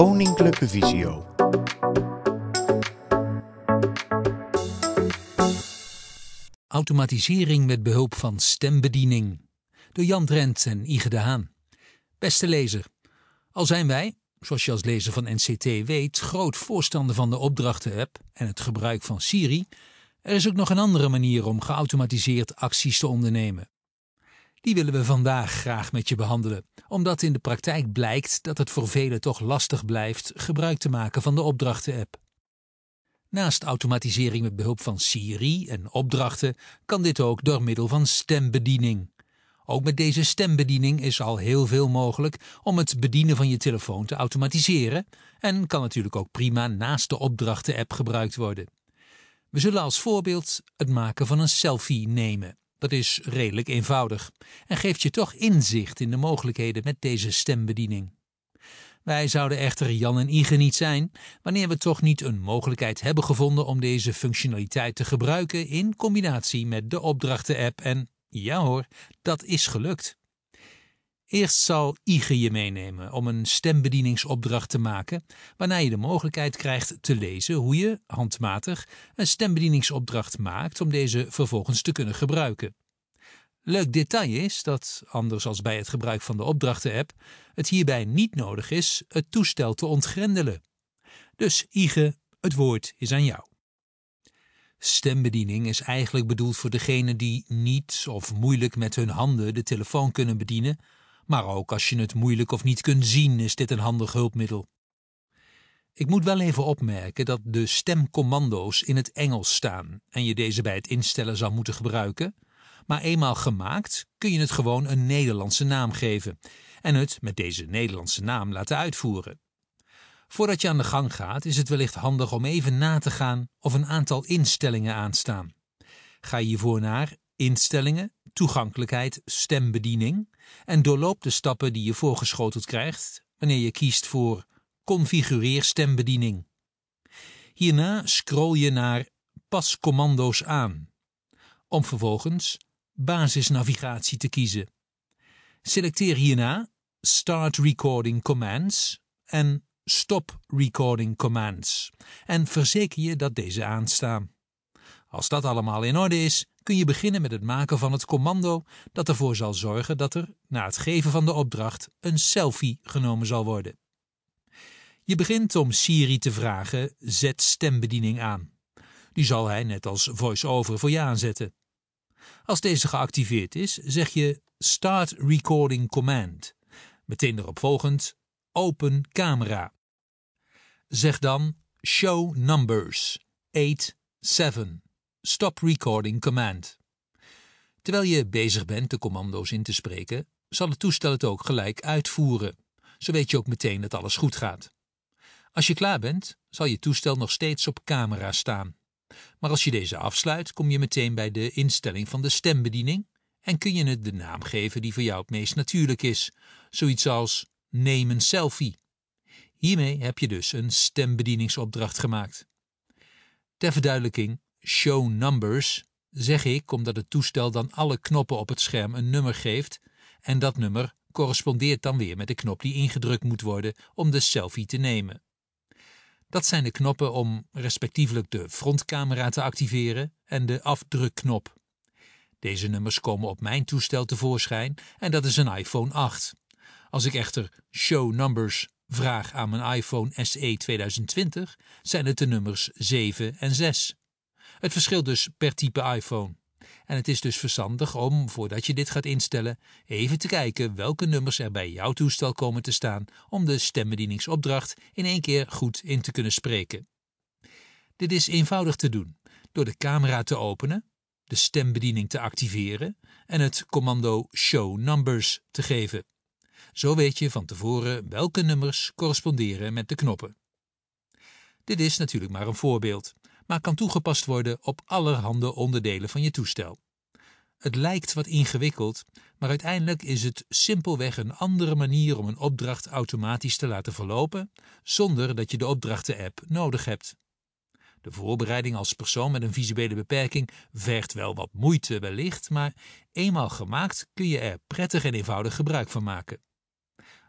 Koninklijke Visio. Automatisering met behulp van stembediening. Door Jan Drent en Ige de Haan. Beste lezer, al zijn wij, zoals je als lezer van NCT weet, groot voorstander van de opdrachten-app en het gebruik van Siri, er is ook nog een andere manier om geautomatiseerd acties te ondernemen. Die willen we vandaag graag met je behandelen, omdat in de praktijk blijkt dat het voor velen toch lastig blijft gebruik te maken van de opdrachten-app. Naast automatisering met behulp van Siri en opdrachten kan dit ook door middel van stembediening. Ook met deze stembediening is al heel veel mogelijk om het bedienen van je telefoon te automatiseren en kan natuurlijk ook prima naast de opdrachten-app gebruikt worden. We zullen als voorbeeld het maken van een selfie nemen. Dat is redelijk eenvoudig en geeft je toch inzicht in de mogelijkheden met deze stembediening. Wij zouden echter Jan en Ige niet zijn wanneer we toch niet een mogelijkheid hebben gevonden om deze functionaliteit te gebruiken in combinatie met de opdrachten-app en ja hoor, dat is gelukt. Eerst zal Ige je meenemen om een stembedieningsopdracht te maken, waarna je de mogelijkheid krijgt te lezen hoe je, handmatig, een stembedieningsopdracht maakt om deze vervolgens te kunnen gebruiken. Leuk detail is dat, anders als bij het gebruik van de opdrachten-app, het hierbij niet nodig is het toestel te ontgrendelen. Dus Ige, het woord is aan jou. Stembediening is eigenlijk bedoeld voor degenen die niet of moeilijk met hun handen de telefoon kunnen bedienen, maar ook als je het moeilijk of niet kunt zien is dit een handig hulpmiddel. Ik moet wel even opmerken dat de stemcommando's in het Engels staan en je deze bij het instellen zou moeten gebruiken, maar eenmaal gemaakt kun je het gewoon een Nederlandse naam geven en het met deze Nederlandse naam laten uitvoeren. Voordat je aan de gang gaat, is het wellicht handig om even na te gaan of een aantal instellingen aanstaan. Ga hiervoor naar Instellingen, Toegankelijkheid, Stembediening en doorloop de stappen die je voorgeschoteld krijgt wanneer je kiest voor Configureer stembediening. Hierna scroll je naar Pas commando's aan, om vervolgens basisnavigatie te kiezen. Selecteer hierna Start Recording Commands en Stop Recording Commands en verzeker je dat deze aanstaan. Als dat allemaal in orde is, kun je beginnen met het maken van het commando dat ervoor zal zorgen dat er, na het geven van de opdracht, een selfie genomen zal worden. Je begint om Siri te vragen: zet stembediening aan. Die zal hij net als voice-over voor je aanzetten. Als deze geactiveerd is, zeg je Start Recording Command. Meteen erop volgend Open camera. Zeg dan Show Numbers 8, 7. Stop Recording Command. Terwijl je bezig bent de commando's in te spreken, zal het toestel het ook gelijk uitvoeren. Zo weet je ook meteen dat alles goed gaat. Als je klaar bent, zal je toestel nog steeds op camera staan. Maar als je deze afsluit, kom je meteen bij de instelling van de stembediening en kun je het de naam geven die voor jou het meest natuurlijk is. Zoiets als neem een selfie. Hiermee heb je dus een stembedieningsopdracht gemaakt. Ter verduidelijking, show numbers zeg ik omdat het toestel dan alle knoppen op het scherm een nummer geeft en dat nummer correspondeert dan weer met de knop die ingedrukt moet worden om de selfie te nemen. Dat zijn de knoppen om respectievelijk de frontcamera te activeren en de afdrukknop. Deze nummers komen op mijn toestel tevoorschijn en dat is een iPhone 8. Als ik echter Show Numbers vraag aan mijn iPhone SE 2020, zijn het de nummers 7 en 6. Het verschilt dus per type iPhone. En het is dus verstandig om, voordat je dit gaat instellen, even te kijken welke nummers er bij jouw toestel komen te staan om de stembedieningsopdracht in één keer goed in te kunnen spreken. Dit is eenvoudig te doen door de camera te openen, de stembediening te activeren en het commando Show Numbers te geven. Zo weet je van tevoren welke nummers corresponderen met de knoppen. Dit is natuurlijk maar een voorbeeld maar kan toegepast worden op allerhande onderdelen van je toestel. Het lijkt wat ingewikkeld, maar uiteindelijk is het simpelweg een andere manier om een opdracht automatisch te laten verlopen, zonder dat je de opdrachten-app nodig hebt. De voorbereiding als persoon met een visuele beperking vergt wel wat moeite wellicht, maar eenmaal gemaakt kun je er prettig en eenvoudig gebruik van maken.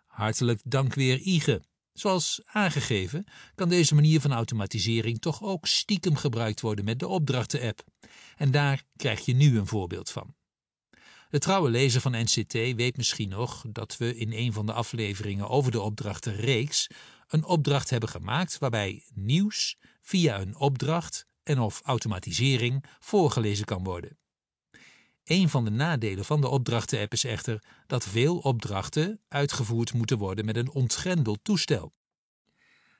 Hartelijk dank weer Ige Zoals aangegeven kan deze manier van automatisering toch ook stiekem gebruikt worden met de opdrachten-app. En daar krijg je nu een voorbeeld van. De trouwe lezer van NCT weet misschien nog dat we in een van de afleveringen over de opdrachtenreeks een opdracht hebben gemaakt waarbij nieuws via een opdracht en of automatisering voorgelezen kan worden. Een van de nadelen van de opdrachten-app is echter dat veel opdrachten uitgevoerd moeten worden met een ontgrendeld toestel.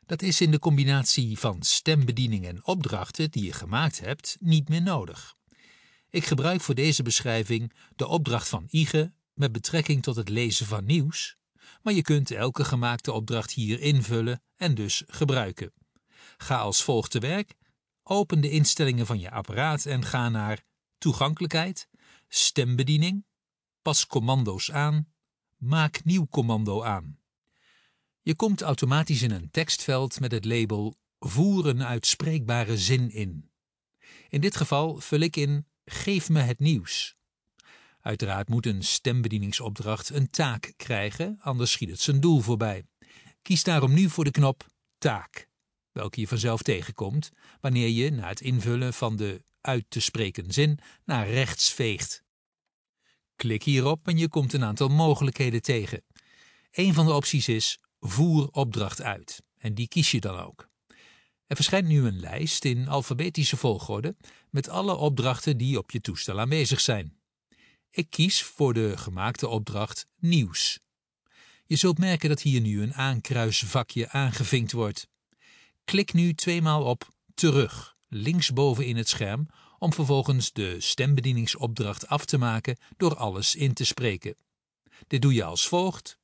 Dat is in de combinatie van stembediening en opdrachten die je gemaakt hebt niet meer nodig. Ik gebruik voor deze beschrijving de opdracht van IGE met betrekking tot het lezen van nieuws, maar je kunt elke gemaakte opdracht hier invullen en dus gebruiken. Ga als volgt te werk. Open de instellingen van je apparaat en ga naar Toegankelijkheid, Stembediening, Pas commando's aan, Maak nieuw commando aan. Je komt automatisch in een tekstveld met het label Voer een uitspreekbare zin in. In dit geval vul ik in Geef me het nieuws. Uiteraard moet een stembedieningsopdracht een taak krijgen, anders schiet het zijn doel voorbij. Kies daarom nu voor de knop Taak, welke je vanzelf tegenkomt wanneer je na het invullen van de uit te spreken zin naar rechts veegt. Klik hierop en je komt een aantal mogelijkheden tegen. Een van de opties is Voer opdracht uit en die kies je dan ook. Er verschijnt nu een lijst in alfabetische volgorde met alle opdrachten die op je toestel aanwezig zijn. Ik kies voor de gemaakte opdracht Nieuws. Je zult merken dat hier nu een aankruisvakje aangevinkt wordt. Klik nu tweemaal op Terug, linksboven in het scherm, om vervolgens de stembedieningsopdracht af te maken door alles in te spreken. Dit doe je als volgt.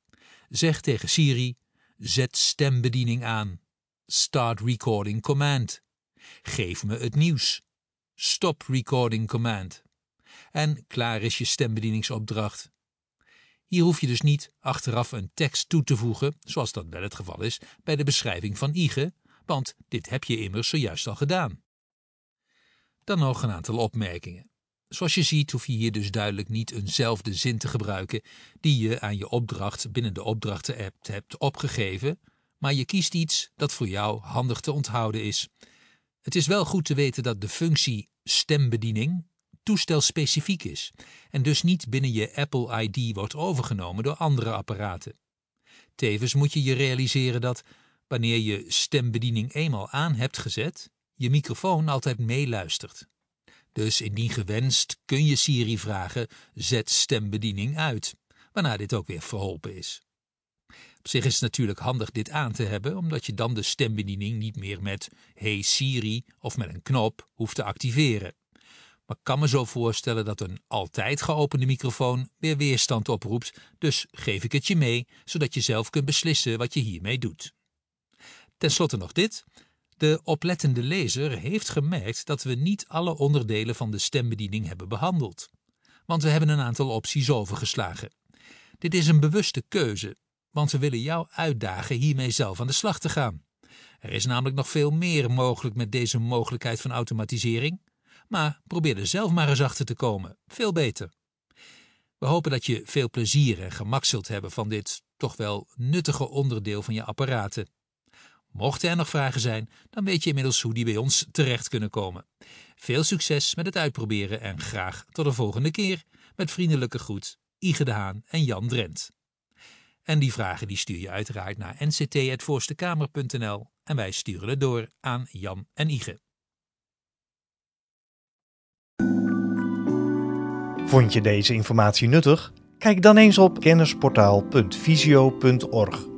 Zeg tegen Siri, zet stembediening aan. Start recording command. Geef me het nieuws. Stop recording command. En klaar is je stembedieningsopdracht. Hier hoef je dus niet achteraf een tekst toe te voegen, zoals dat wel het geval is bij de beschrijving van IGE, want dit heb je immers zojuist al gedaan. Dan nog een aantal opmerkingen. Zoals je ziet hoef je hier dus duidelijk niet eenzelfde zin te gebruiken die je aan je opdracht binnen de opdrachten-app hebt opgegeven, maar je kiest iets dat voor jou handig te onthouden is. Het is wel goed te weten dat de functie stembediening toestelspecifiek is en dus niet binnen je Apple ID wordt overgenomen door andere apparaten. Tevens moet je je realiseren dat wanneer je stembediening eenmaal aan hebt gezet, je microfoon altijd meeluistert. Dus indien gewenst kun je Siri vragen: zet stembediening uit, waarna dit ook weer verholpen is. Op zich is het natuurlijk handig dit aan te hebben, omdat je dan de stembediening niet meer met Hey Siri of met een knop hoeft te activeren. Maar ik kan me zo voorstellen dat een altijd geopende microfoon weer weerstand oproept, dus geef ik het je mee, zodat je zelf kunt beslissen wat je hiermee doet. Ten slotte nog dit. De oplettende lezer heeft gemerkt dat we niet alle onderdelen van de stembediening hebben behandeld. Want we hebben een aantal opties overgeslagen. Dit is een bewuste keuze, want we willen jou uitdagen hiermee zelf aan de slag te gaan. Er is namelijk nog veel meer mogelijk met deze mogelijkheid van automatisering, maar probeer er zelf maar eens achter te komen. Veel beter. We hopen dat je veel plezier en gemak zult hebben van dit toch wel nuttige onderdeel van je apparaten. Mochten er nog vragen zijn, dan weet je inmiddels hoe die bij ons terecht kunnen komen. Veel succes met het uitproberen en graag tot de volgende keer. Met vriendelijke groet, Ige de Haan en Jan Drent. En die vragen die stuur je uiteraard naar nct.voorstekamer.nl en wij sturen het door aan Jan en Ige. Vond je deze informatie nuttig? Kijk dan eens op kennisportaal.visio.org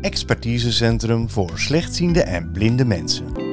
expertisecentrum voor slechtziende en blinde mensen.